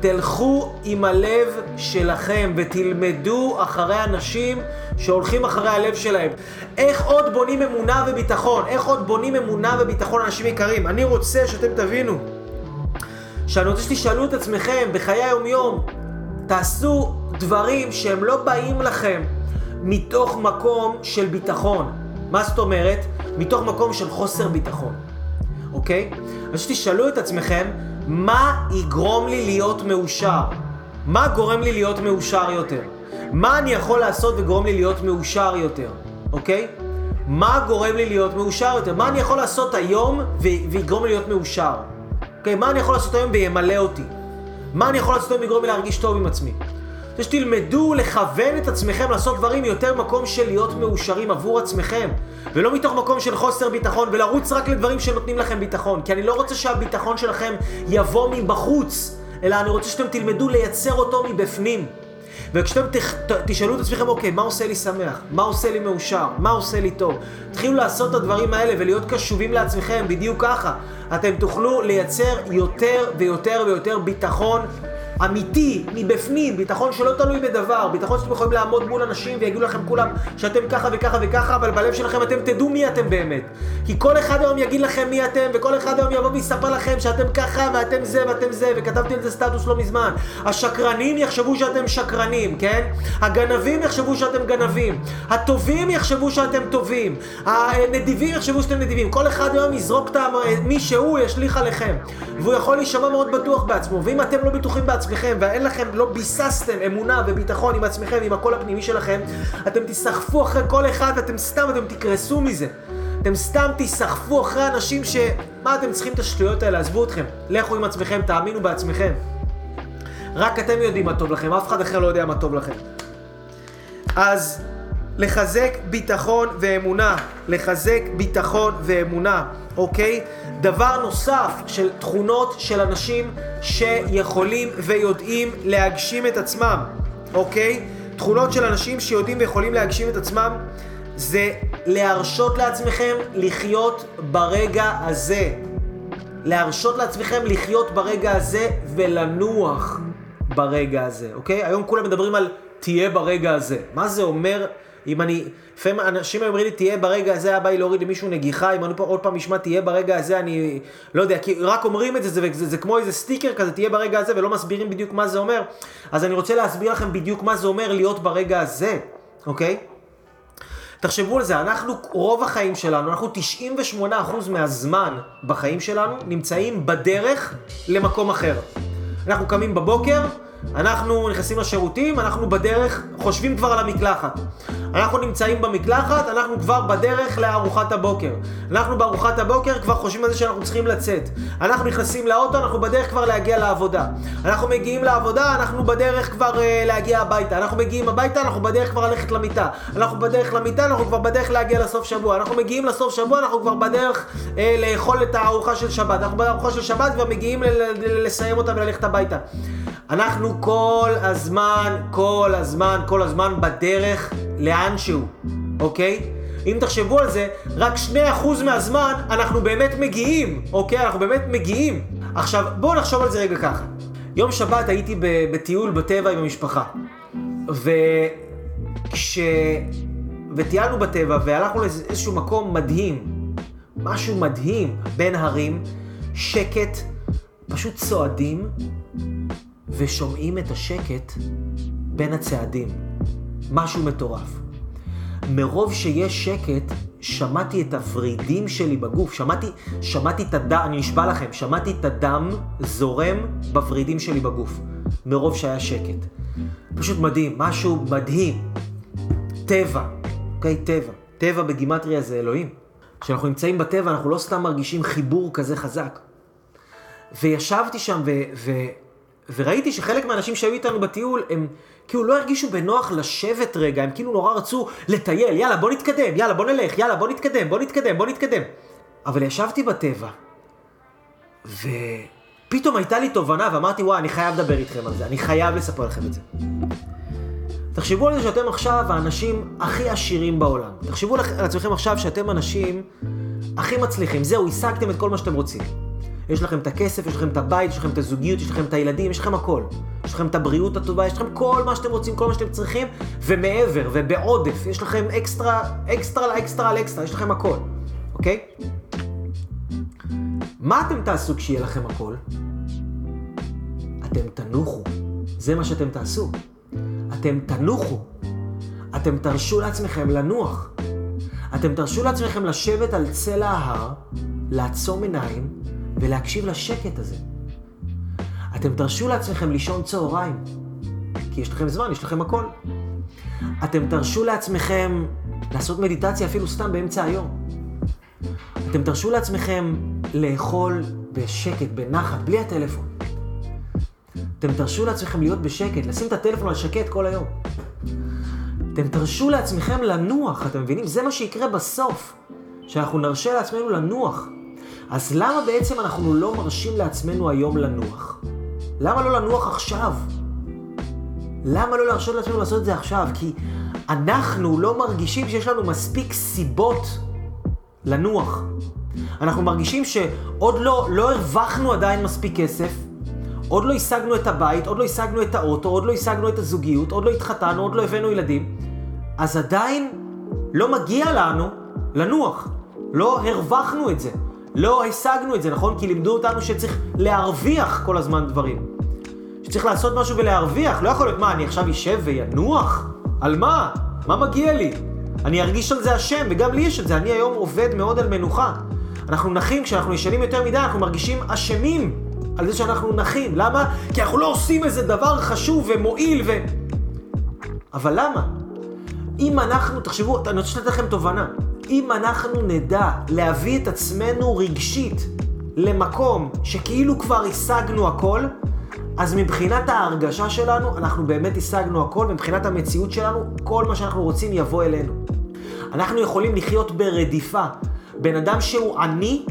תלכו עם הלב שלכם ותלמדו אחרי אנשים שהולכים אחרי הלב שלהם. איך עוד בונים אמונה וביטחון? איך עוד בונים אמונה וביטחון, אנשים יקרים? אני רוצה שאתם תבינו. שאני רוצה שתשאלו את עצמכם בחיי היום-יום, תעשו דברים שהם לא באים לכם מתוך מקום של ביטחון. מה זאת אומרת? מתוך מקום של חוסר ביטחון, אוקיי? אז שתשאלו את עצמכם, מה יגרום לי להיות מאושר? מה גורם לי להיות מאושר יותר? מה אני יכול לעשות וגורם לי להיות מאושר יותר, אוקיי? מה גורם לי להיות מאושר יותר? מה אני יכול לעשות היום ויגרום לי להיות מאושר? אוקיי, מה אני יכול לעשות היום וימלא אותי? מה אני יכול לעשות היום ויגרום לי להרגיש טוב עם עצמי? זה שתלמדו לכוון את עצמכם לעשות דברים מיותר מקום של להיות מאושרים עבור עצמכם ולא מתוך מקום של חוסר ביטחון ולרוץ רק לדברים שנותנים לכם ביטחון כי אני לא רוצה שהביטחון שלכם יבוא מבחוץ אלא אני רוצה שאתם תלמדו לייצר אותו מבפנים וכשאתם תח, תשאלו את עצמכם, אוקיי, מה עושה לי שמח? מה עושה לי מאושר? מה עושה לי טוב? תתחילו לעשות את הדברים האלה ולהיות קשובים לעצמכם, בדיוק ככה. אתם תוכלו לייצר יותר ויותר ויותר ביטחון אמיתי, מבפנים, ביטחון שלא תלוי בדבר, ביטחון שאתם יכולים לעמוד מול אנשים ויגידו לכם כולם שאתם ככה וככה וככה, אבל בלב שלכם אתם תדעו מי אתם באמת. כי כל אחד היום יגיד לכם מי אתם, וכל אחד היום יבוא ויספר לכם שאתם ככה ואתם זה ואתם זה, וכתבתי על זה סטטוס לא מזמן. השקרנים יחשבו שאתם שקרנים, כן? הגנבים יחשבו שאתם גנבים. הטובים יחשבו שאתם טובים. הנדיבים יחשבו שאתם נדיבים. כל אחד היום יזרוק את מי שהוא ישליך עליכם. והוא יכול להישמע מאוד בטוח בעצמו. ואם אתם לא בטוחים בעצמכם, עצמכם, ואין לכם, לא ביססתם אמונה וביטחון עם עצמכם, עם הקול הפנימי שלכם, אתם תיסחפו אחרי כל אחד, אתם סתם, אתם תקרסו מזה. אתם סתם תיסחפו אחרי אנשים ש... מה אתם צריכים את השטויות האלה? עזבו אתכם. לכו עם עצמכם, תאמינו בעצמכם. רק אתם יודעים מה טוב לכם, אף אחד אחר לא יודע מה טוב לכם. אז לחזק ביטחון ואמונה. לחזק ביטחון ואמונה, אוקיי? דבר נוסף של תכונות של אנשים שיכולים ויודעים להגשים את עצמם, אוקיי? תכונות של אנשים שיודעים ויכולים להגשים את עצמם זה להרשות לעצמכם לחיות ברגע הזה. להרשות לעצמכם לחיות ברגע הזה ולנוח ברגע הזה, אוקיי? היום כולם מדברים על תהיה ברגע הזה. מה זה אומר אם אני, לפעמים אנשים אומרים לי, תהיה ברגע הזה, הבא לי להוריד למישהו נגיחה, אם אני עוד פעם אשמע, תהיה ברגע הזה, אני לא יודע, כי רק אומרים את זה, זה, זה, זה כמו איזה סטיקר כזה, תהיה ברגע הזה, ולא מסבירים בדיוק מה זה אומר. אז אני רוצה להסביר לכם בדיוק מה זה אומר להיות ברגע הזה, אוקיי? תחשבו על זה, אנחנו, רוב החיים שלנו, אנחנו 98% מהזמן בחיים שלנו נמצאים בדרך למקום אחר. אנחנו קמים בבוקר, אנחנו נכנסים לשירותים, אנחנו בדרך, חושבים כבר על המקלחת. אנחנו נמצאים במקלחת, אנחנו כבר בדרך לארוחת הבוקר. אנחנו בארוחת הבוקר כבר חושבים על זה שאנחנו צריכים לצאת. אנחנו נכנסים לאוטו, אנחנו בדרך כבר להגיע לעבודה. אנחנו מגיעים לעבודה, אנחנו בדרך כבר uh, להגיע הביתה. אנחנו מגיעים הביתה, אנחנו בדרך כבר ללכת למיטה. אנחנו בדרך למיטה, אנחנו כבר בדרך להגיע לסוף שבוע. אנחנו מגיעים לסוף שבוע, אנחנו כבר בדרך uh, לאכול את הארוחה של שבת. אנחנו בארוחה של שבת כבר מגיעים לסיים אותה וללכת הביתה. אנחנו כל הזמן, כל הזמן, כל הזמן בדרך לאנשהו, אוקיי? אם תחשבו על זה, רק 2% מהזמן אנחנו באמת מגיעים, אוקיי? אנחנו באמת מגיעים. עכשיו, בואו נחשוב על זה רגע ככה. יום שבת הייתי בטיול בטבע עם המשפחה. וכש... וטיילנו בטבע והלכנו לאיזשהו מקום מדהים, משהו מדהים בין הרים, שקט, פשוט צועדים ושומעים את השקט בין הצעדים. משהו מטורף. מרוב שיש שקט, שמעתי את הוורידים שלי בגוף, שמעתי, שמעתי את הדם, אני נשבע לכם, שמעתי את הדם זורם בוורידים שלי בגוף, מרוב שהיה שקט. פשוט מדהים, משהו מדהים. טבע, אוקיי? טבע. טבע בגימטריה זה אלוהים. כשאנחנו נמצאים בטבע, אנחנו לא סתם מרגישים חיבור כזה חזק. וישבתי שם ו... ו... וראיתי שחלק מהאנשים שהיו איתנו בטיול, הם כאילו לא הרגישו בנוח לשבת רגע, הם כאילו נורא רצו לטייל, יאללה בוא נתקדם, יאללה בוא נלך, יאללה בוא נתקדם, בוא נתקדם, בוא נתקדם. אבל ישבתי בטבע, ופתאום הייתה לי תובנה ואמרתי, וואי, אני חייב לדבר איתכם על זה, אני חייב לספר לכם את זה. תחשבו על זה שאתם עכשיו האנשים הכי עשירים בעולם. תחשבו על עצמכם עכשיו שאתם אנשים הכי מצליחים. זהו, השגתם את כל מה שאתם רוצים. יש לכם את הכסף, יש לכם את הבית, יש לכם את הזוגיות, יש לכם את הילדים, יש לכם הכל. יש לכם את הבריאות הטובה, יש לכם כל מה שאתם רוצים, כל מה שאתם צריכים, ומעבר, ובעודף. יש לכם אקסטרה, אקסטרה לאקסטרה על אקסטרה, יש לכם הכל, אוקיי? מה אתם תעשו כשיהיה לכם הכל? אתם תנוחו. זה מה שאתם תעשו. אתם תנוחו. אתם תרשו לעצמכם לנוח. אתם תרשו לעצמכם לשבת על צלע ההר, לעצום עיניים ולהקשיב לשקט הזה. אתם תרשו לעצמכם לישון צהריים, כי יש לכם זמן, יש לכם הכל. אתם תרשו לעצמכם לעשות מדיטציה אפילו סתם באמצע היום. אתם תרשו לעצמכם לאכול בשקט, בנחת, בלי הטלפון. אתם תרשו לעצמכם להיות בשקט, לשים את הטלפון על שקט כל היום. אתם תרשו לעצמכם לנוח, אתם מבינים? זה מה שיקרה בסוף, שאנחנו נרשה לעצמנו לנוח. אז למה בעצם אנחנו לא מרשים לעצמנו היום לנוח? למה לא לנוח עכשיו? למה לא להרשות לעצמנו לעשות את זה עכשיו? כי אנחנו לא מרגישים שיש לנו מספיק סיבות לנוח. אנחנו מרגישים שעוד לא, לא הרווחנו עדיין מספיק כסף, עוד לא השגנו את הבית, עוד לא השגנו את האוטו, עוד לא השגנו את הזוגיות, עוד לא התחתנו, עוד לא הבאנו ילדים, אז עדיין לא מגיע לנו לנוח. לא הרווחנו את זה. לא השגנו את זה, נכון? כי לימדו אותנו שצריך להרוויח כל הזמן דברים. שצריך לעשות משהו ולהרוויח. לא יכול להיות, מה, אני עכשיו אשב וינוח? על מה? מה מגיע לי? אני ארגיש על זה אשם, וגם לי יש את זה. אני היום עובד מאוד על מנוחה. אנחנו נחים, כשאנחנו ישנים יותר מדי, אנחנו מרגישים אשמים על זה שאנחנו נחים. למה? כי אנחנו לא עושים איזה דבר חשוב ומועיל ו... אבל למה? אם אנחנו, תחשבו, אני רוצה לתת לכם תובנה. אם אנחנו נדע להביא את עצמנו רגשית למקום שכאילו כבר השגנו הכל, אז מבחינת ההרגשה שלנו, אנחנו באמת השגנו הכל, ומבחינת המציאות שלנו, כל מה שאנחנו רוצים יבוא אלינו. אנחנו יכולים לחיות ברדיפה. בן אדם שהוא עני,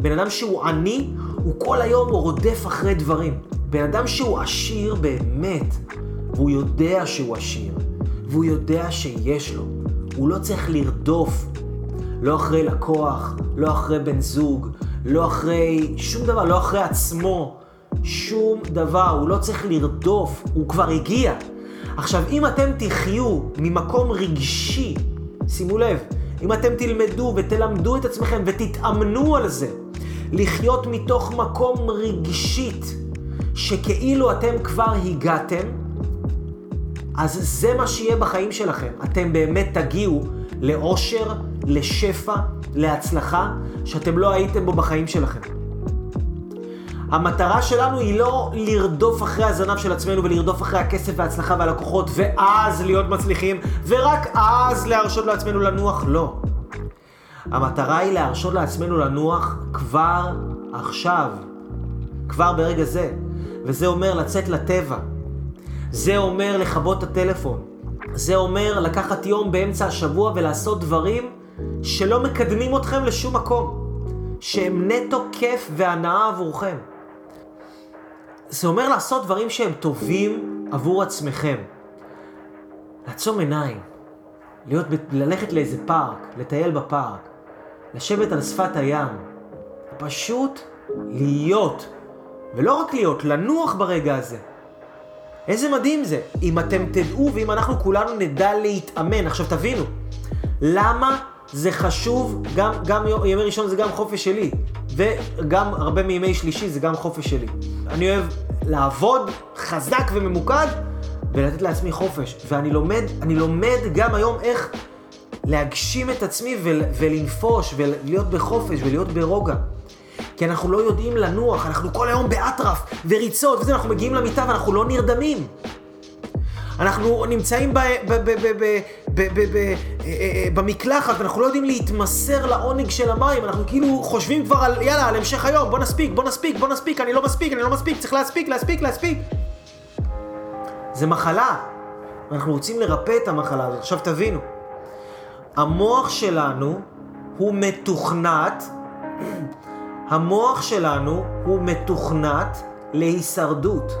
בן אדם שהוא עני, הוא כל היום רודף אחרי דברים. בן אדם שהוא עשיר באמת, והוא יודע שהוא עשיר, והוא יודע שיש לו, הוא לא צריך לרדוף לא אחרי לקוח, לא אחרי בן זוג, לא אחרי שום דבר, לא אחרי עצמו, שום דבר, הוא לא צריך לרדוף, הוא כבר הגיע. עכשיו, אם אתם תחיו ממקום רגשי, שימו לב, אם אתם תלמדו ותלמדו את עצמכם ותתאמנו על זה, לחיות מתוך מקום רגשית, שכאילו אתם כבר הגעתם, אז זה מה שיהיה בחיים שלכם. אתם באמת תגיעו לאושר, לשפע, להצלחה, שאתם לא הייתם בו בחיים שלכם. המטרה שלנו היא לא לרדוף אחרי הזנב של עצמנו ולרדוף אחרי הכסף וההצלחה והלקוחות ואז להיות מצליחים ורק אז להרשות לעצמנו לנוח, לא. המטרה היא להרשות לעצמנו לנוח כבר עכשיו, כבר ברגע זה. וזה אומר לצאת לטבע. זה אומר לכבות את הטלפון. זה אומר לקחת יום באמצע השבוע ולעשות דברים שלא מקדמים אתכם לשום מקום. שהם נטו כיף והנאה עבורכם. זה אומר לעשות דברים שהם טובים עבור עצמכם. לעצום עיניים, להיות, ללכת לאיזה פארק, לטייל בפארק, לשבת על שפת הים, פשוט להיות, ולא רק להיות, לנוח ברגע הזה. איזה מדהים זה. אם אתם תדעו ואם אנחנו כולנו נדע להתאמן. עכשיו תבינו, למה זה חשוב, גם, גם ימי ראשון זה גם חופש שלי, וגם הרבה מימי שלישי זה גם חופש שלי. אני אוהב לעבוד חזק וממוקד ולתת לעצמי חופש. ואני לומד, אני לומד גם היום איך להגשים את עצמי ולנפוש ולהיות בחופש ולהיות ברוגע. כי אנחנו לא יודעים לנוח, אנחנו כל היום באטרף וריצות וזה, אנחנו מגיעים למיטה ואנחנו לא נרדמים. אנחנו נמצאים במקלחת ואנחנו לא יודעים להתמסר לעונג של המים, אנחנו כאילו חושבים כבר על יאללה, על המשך היום, בוא נספיק, בוא נספיק, בוא נספיק, אני לא מספיק, אני לא מספיק, צריך להספיק, להספיק, להספיק. זה מחלה, ואנחנו רוצים לרפא את המחלה הזאת. עכשיו תבינו, המוח שלנו הוא מתוכנת המוח שלנו הוא מתוכנת להישרדות.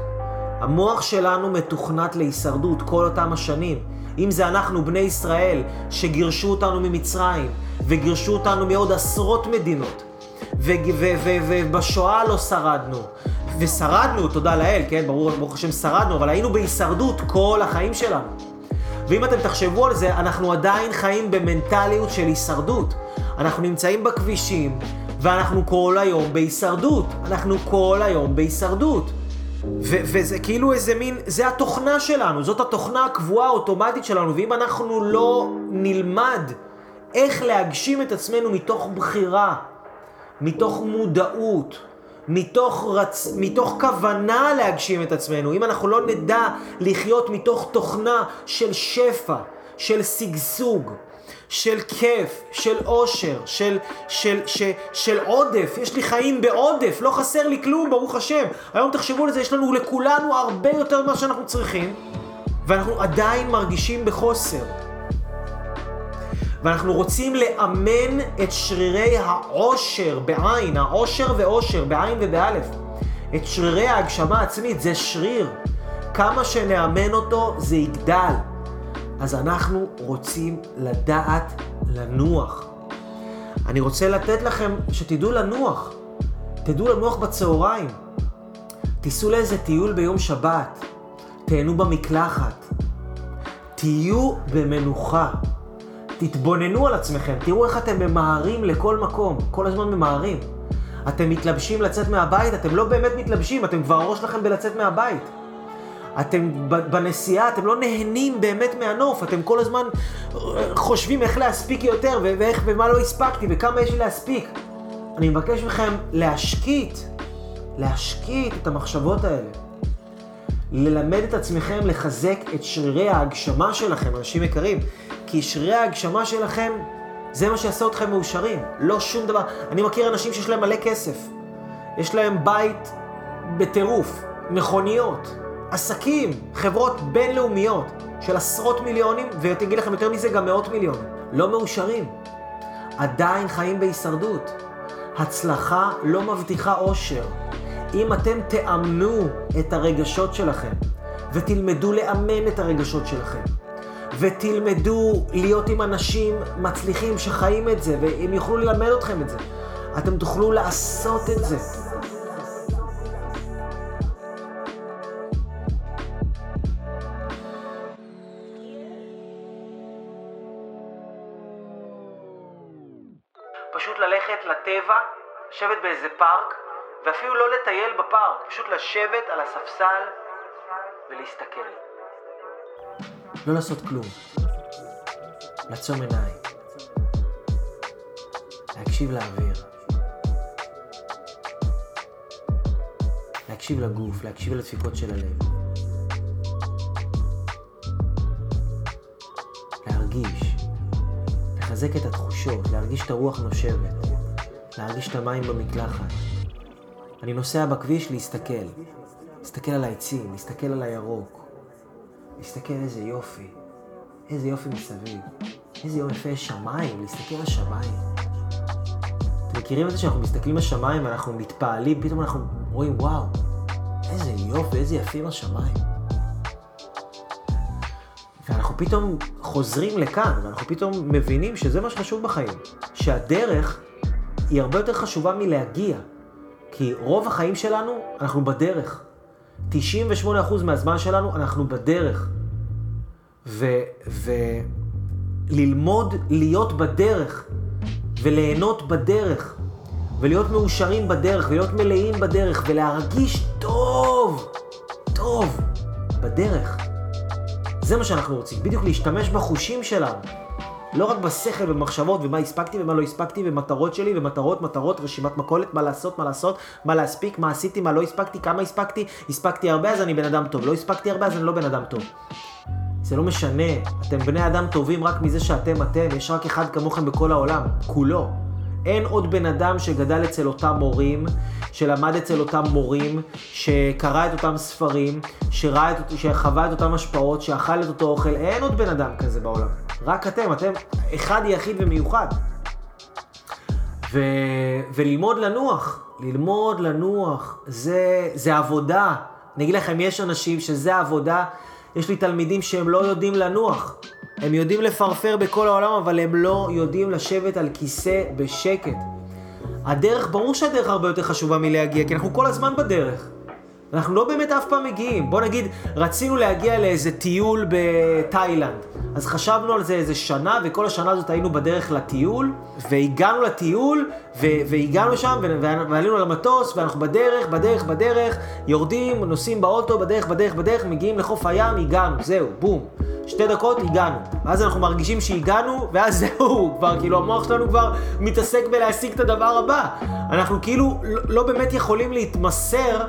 המוח שלנו מתוכנת להישרדות כל אותם השנים. אם זה אנחנו, בני ישראל, שגירשו אותנו ממצרים, וגירשו אותנו מעוד עשרות מדינות, ובשואה לא שרדנו, ושרדנו, תודה לאל, כן, ברור, ברוך השם שרדנו, אבל היינו בהישרדות כל החיים שלנו. ואם אתם תחשבו על זה, אנחנו עדיין חיים במנטליות של הישרדות. אנחנו נמצאים בכבישים, ואנחנו כל היום בהישרדות. אנחנו כל היום בהישרדות. ו- וזה כאילו איזה מין, זה התוכנה שלנו, זאת התוכנה הקבועה האוטומטית שלנו, ואם אנחנו לא נלמד איך להגשים את עצמנו מתוך בחירה, מתוך מודעות, מתוך, רצ... מתוך כוונה להגשים את עצמנו, אם אנחנו לא נדע לחיות מתוך תוכנה של שפע, של שגשוג, של כיף, של אושר, של, של, של, של עודף, יש לי חיים בעודף, לא חסר לי כלום, ברוך השם. היום תחשבו על זה, יש לנו לכולנו הרבה יותר ממה שאנחנו צריכים, ואנחנו עדיין מרגישים בחוסר. ואנחנו רוצים לאמן את שרירי העושר בעין, העושר ועושר, בעין ובאלף. את שרירי ההגשמה העצמית, זה שריר. כמה שנאמן אותו, זה יגדל. אז אנחנו רוצים לדעת לנוח. אני רוצה לתת לכם שתדעו לנוח. תדעו לנוח בצהריים. תיסעו לאיזה טיול ביום שבת. תהנו במקלחת. תהיו במנוחה. תתבוננו על עצמכם, תראו איך אתם ממהרים לכל מקום, כל הזמן ממהרים. אתם מתלבשים לצאת מהבית, אתם לא באמת מתלבשים, אתם כבר הראש לכם בלצאת מהבית. אתם בנסיעה, אתם לא נהנים באמת מהנוף, אתם כל הזמן אה, חושבים איך להספיק יותר, ואיך ומה לא הספקתי, וכמה יש לי להספיק. אני מבקש מכם להשקיט, להשקיט את המחשבות האלה. ללמד את עצמכם לחזק את שרירי ההגשמה שלכם, אנשים יקרים. כי שרירי ההגשמה שלכם, זה מה שיעשה אתכם מאושרים. לא שום דבר. אני מכיר אנשים שיש להם מלא כסף. יש להם בית בטירוף, מכוניות, עסקים, חברות בינלאומיות של עשרות מיליונים, ותגיד לכם יותר מזה, גם מאות מיליונים. לא מאושרים. עדיין חיים בהישרדות. הצלחה לא מבטיחה אושר. אם אתם תאמנו את הרגשות שלכם, ותלמדו לאמן את הרגשות שלכם, ותלמדו להיות עם אנשים מצליחים שחיים את זה, והם יוכלו ללמד אתכם את זה. אתם תוכלו לעשות את זה. לשבת באיזה פארק, ואפילו לא לטייל בפארק, פשוט לשבת על הספסל ולהסתכל. לא לעשות כלום. לעצום עיניים. להקשיב לאוויר. להקשיב לגוף, להקשיב לדפיקות של הלב. להרגיש. לחזק את התחושות, להרגיש את הרוח נושבת. להרגיש את המים במקלחת. אני נוסע בכביש להסתכל. להסתכל על העצים, להסתכל על הירוק. להסתכל איזה יופי, איזה יופי מסביב, איזה יופי שמיים, להסתכל על שמיים. אתם מכירים את זה שאנחנו מסתכלים על שמיים ואנחנו מתפעלים, פתאום אנחנו רואים, וואו, איזה יופי, איזה יפים השמיים. ואנחנו אנחנו פתאום חוזרים לכאן, ואנחנו פתאום מבינים שזה מה שחשוב בחיים. שהדרך היא הרבה יותר חשובה מלהגיע. כי רוב החיים שלנו, אנחנו בדרך. 98% מהזמן שלנו, אנחנו בדרך. וללמוד להיות בדרך, וליהנות בדרך, ולהיות מאושרים בדרך, ולהיות מלאים בדרך, ולהרגיש טוב, טוב, בדרך. זה מה שאנחנו רוצים, בדיוק להשתמש בחושים שלנו. לא רק בשכל ובמחשבות ומה הספקתי ומה לא הספקתי ומטרות שלי ומטרות, מטרות, רשימת מכולת, מה לעשות, מה לעשות, מה להספיק, מה עשיתי, מה לא הספקתי, כמה הספקתי, הספקתי הרבה אז אני בן אדם טוב, לא הספקתי הרבה אז אני לא בן אדם טוב. זה לא משנה, אתם בני אדם טובים רק מזה שאתם אתם, יש רק אחד כמוכם בכל העולם, כולו. אין עוד בן אדם שגדל אצל אותם מורים, שלמד אצל אותם מורים, שקרא את אותם ספרים, שראה את, שחווה את אותם השפעות, שאכל את אותו אוכל, אין עוד בן אדם כזה בעולם. רק אתם, אתם אחד יחיד ומיוחד. ו... וללמוד לנוח, ללמוד לנוח, זה, זה עבודה. אני אגיד לכם, יש אנשים שזה עבודה, יש לי תלמידים שהם לא יודעים לנוח. הם יודעים לפרפר בכל העולם, אבל הם לא יודעים לשבת על כיסא בשקט. הדרך, ברור שהדרך הרבה יותר חשובה מלהגיע, כי אנחנו כל הזמן בדרך. אנחנו לא באמת אף פעם מגיעים. בוא נגיד, רצינו להגיע לאיזה טיול בתאילנד. אז חשבנו על זה איזה שנה, וכל השנה הזאת היינו בדרך לטיול, והגענו לטיול, ו- והגענו שם, ועלינו למטוס, ואנחנו בדרך, בדרך, בדרך, יורדים, נוסעים באוטו, בדרך, בדרך, בדרך, מגיעים לחוף הים, הגענו, זהו, בום. שתי דקות, הגענו. ואז אנחנו מרגישים שהגענו, ואז זהו, כבר, כאילו, המוח שלנו כבר מתעסק בלהשיג את הדבר הבא. אנחנו כאילו לא, לא באמת יכולים להתמסר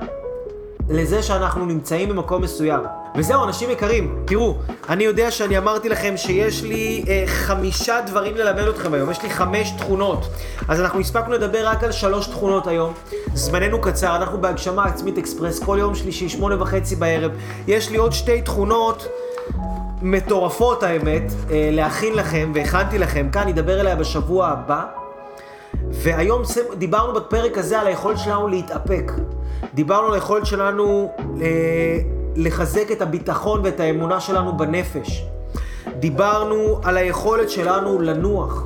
לזה שאנחנו נמצאים במקום מסוים. וזהו, אנשים יקרים, תראו, אני יודע שאני אמרתי לכם שיש לי אה, חמישה דברים ללמד אתכם היום, יש לי חמש תכונות. אז אנחנו הספקנו לדבר רק על שלוש תכונות היום. זמננו קצר, אנחנו בהגשמה עצמית אקספרס כל יום שלישי, שמונה וחצי בערב. יש לי עוד שתי תכונות. מטורפות האמת, אה, להכין לכם, והכנתי לכם, כאן נדבר עליה בשבוע הבא. והיום דיברנו בפרק הזה על היכולת שלנו להתאפק. דיברנו על היכולת שלנו אה, לחזק את הביטחון ואת האמונה שלנו בנפש. דיברנו על היכולת שלנו לנוח.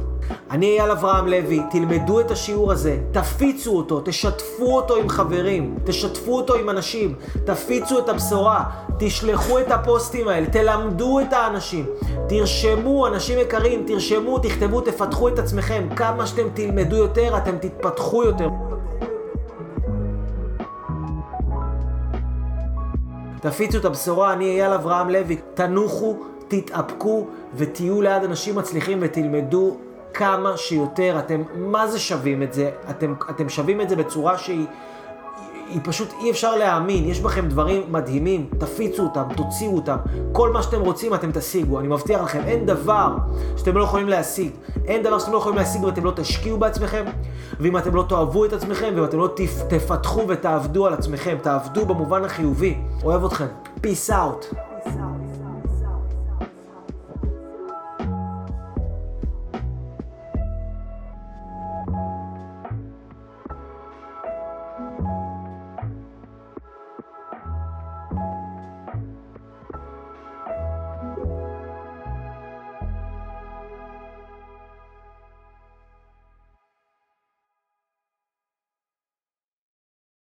אני אייל אברהם לוי, תלמדו את השיעור הזה, תפיצו אותו, תשתפו אותו עם חברים, תשתפו אותו עם אנשים, תפיצו את הבשורה, תשלחו את הפוסטים האלה, תלמדו את האנשים, תרשמו, אנשים יקרים, תרשמו, תכתבו, תפתחו את עצמכם. כמה שאתם תלמדו יותר, אתם תתפתחו יותר. תפיצו את הבשורה, אני אייל אברהם לוי. תנוחו, תתאפקו ותהיו ליד אנשים מצליחים ותלמדו כמה שיותר. אתם, מה זה שווים את זה? אתם, אתם שווים את זה בצורה שהיא... היא פשוט אי אפשר להאמין, יש בכם דברים מדהימים, תפיצו אותם, תוציאו אותם, כל מה שאתם רוצים אתם תשיגו, אני מבטיח לכם, אין דבר שאתם לא יכולים להשיג, אין דבר שאתם לא יכולים להשיג ואתם לא תשקיעו בעצמכם, ואם אתם לא תאהבו את עצמכם, ואם אתם לא תפתחו ותעבדו על עצמכם, תעבדו במובן החיובי, אוהב אתכם, peace out.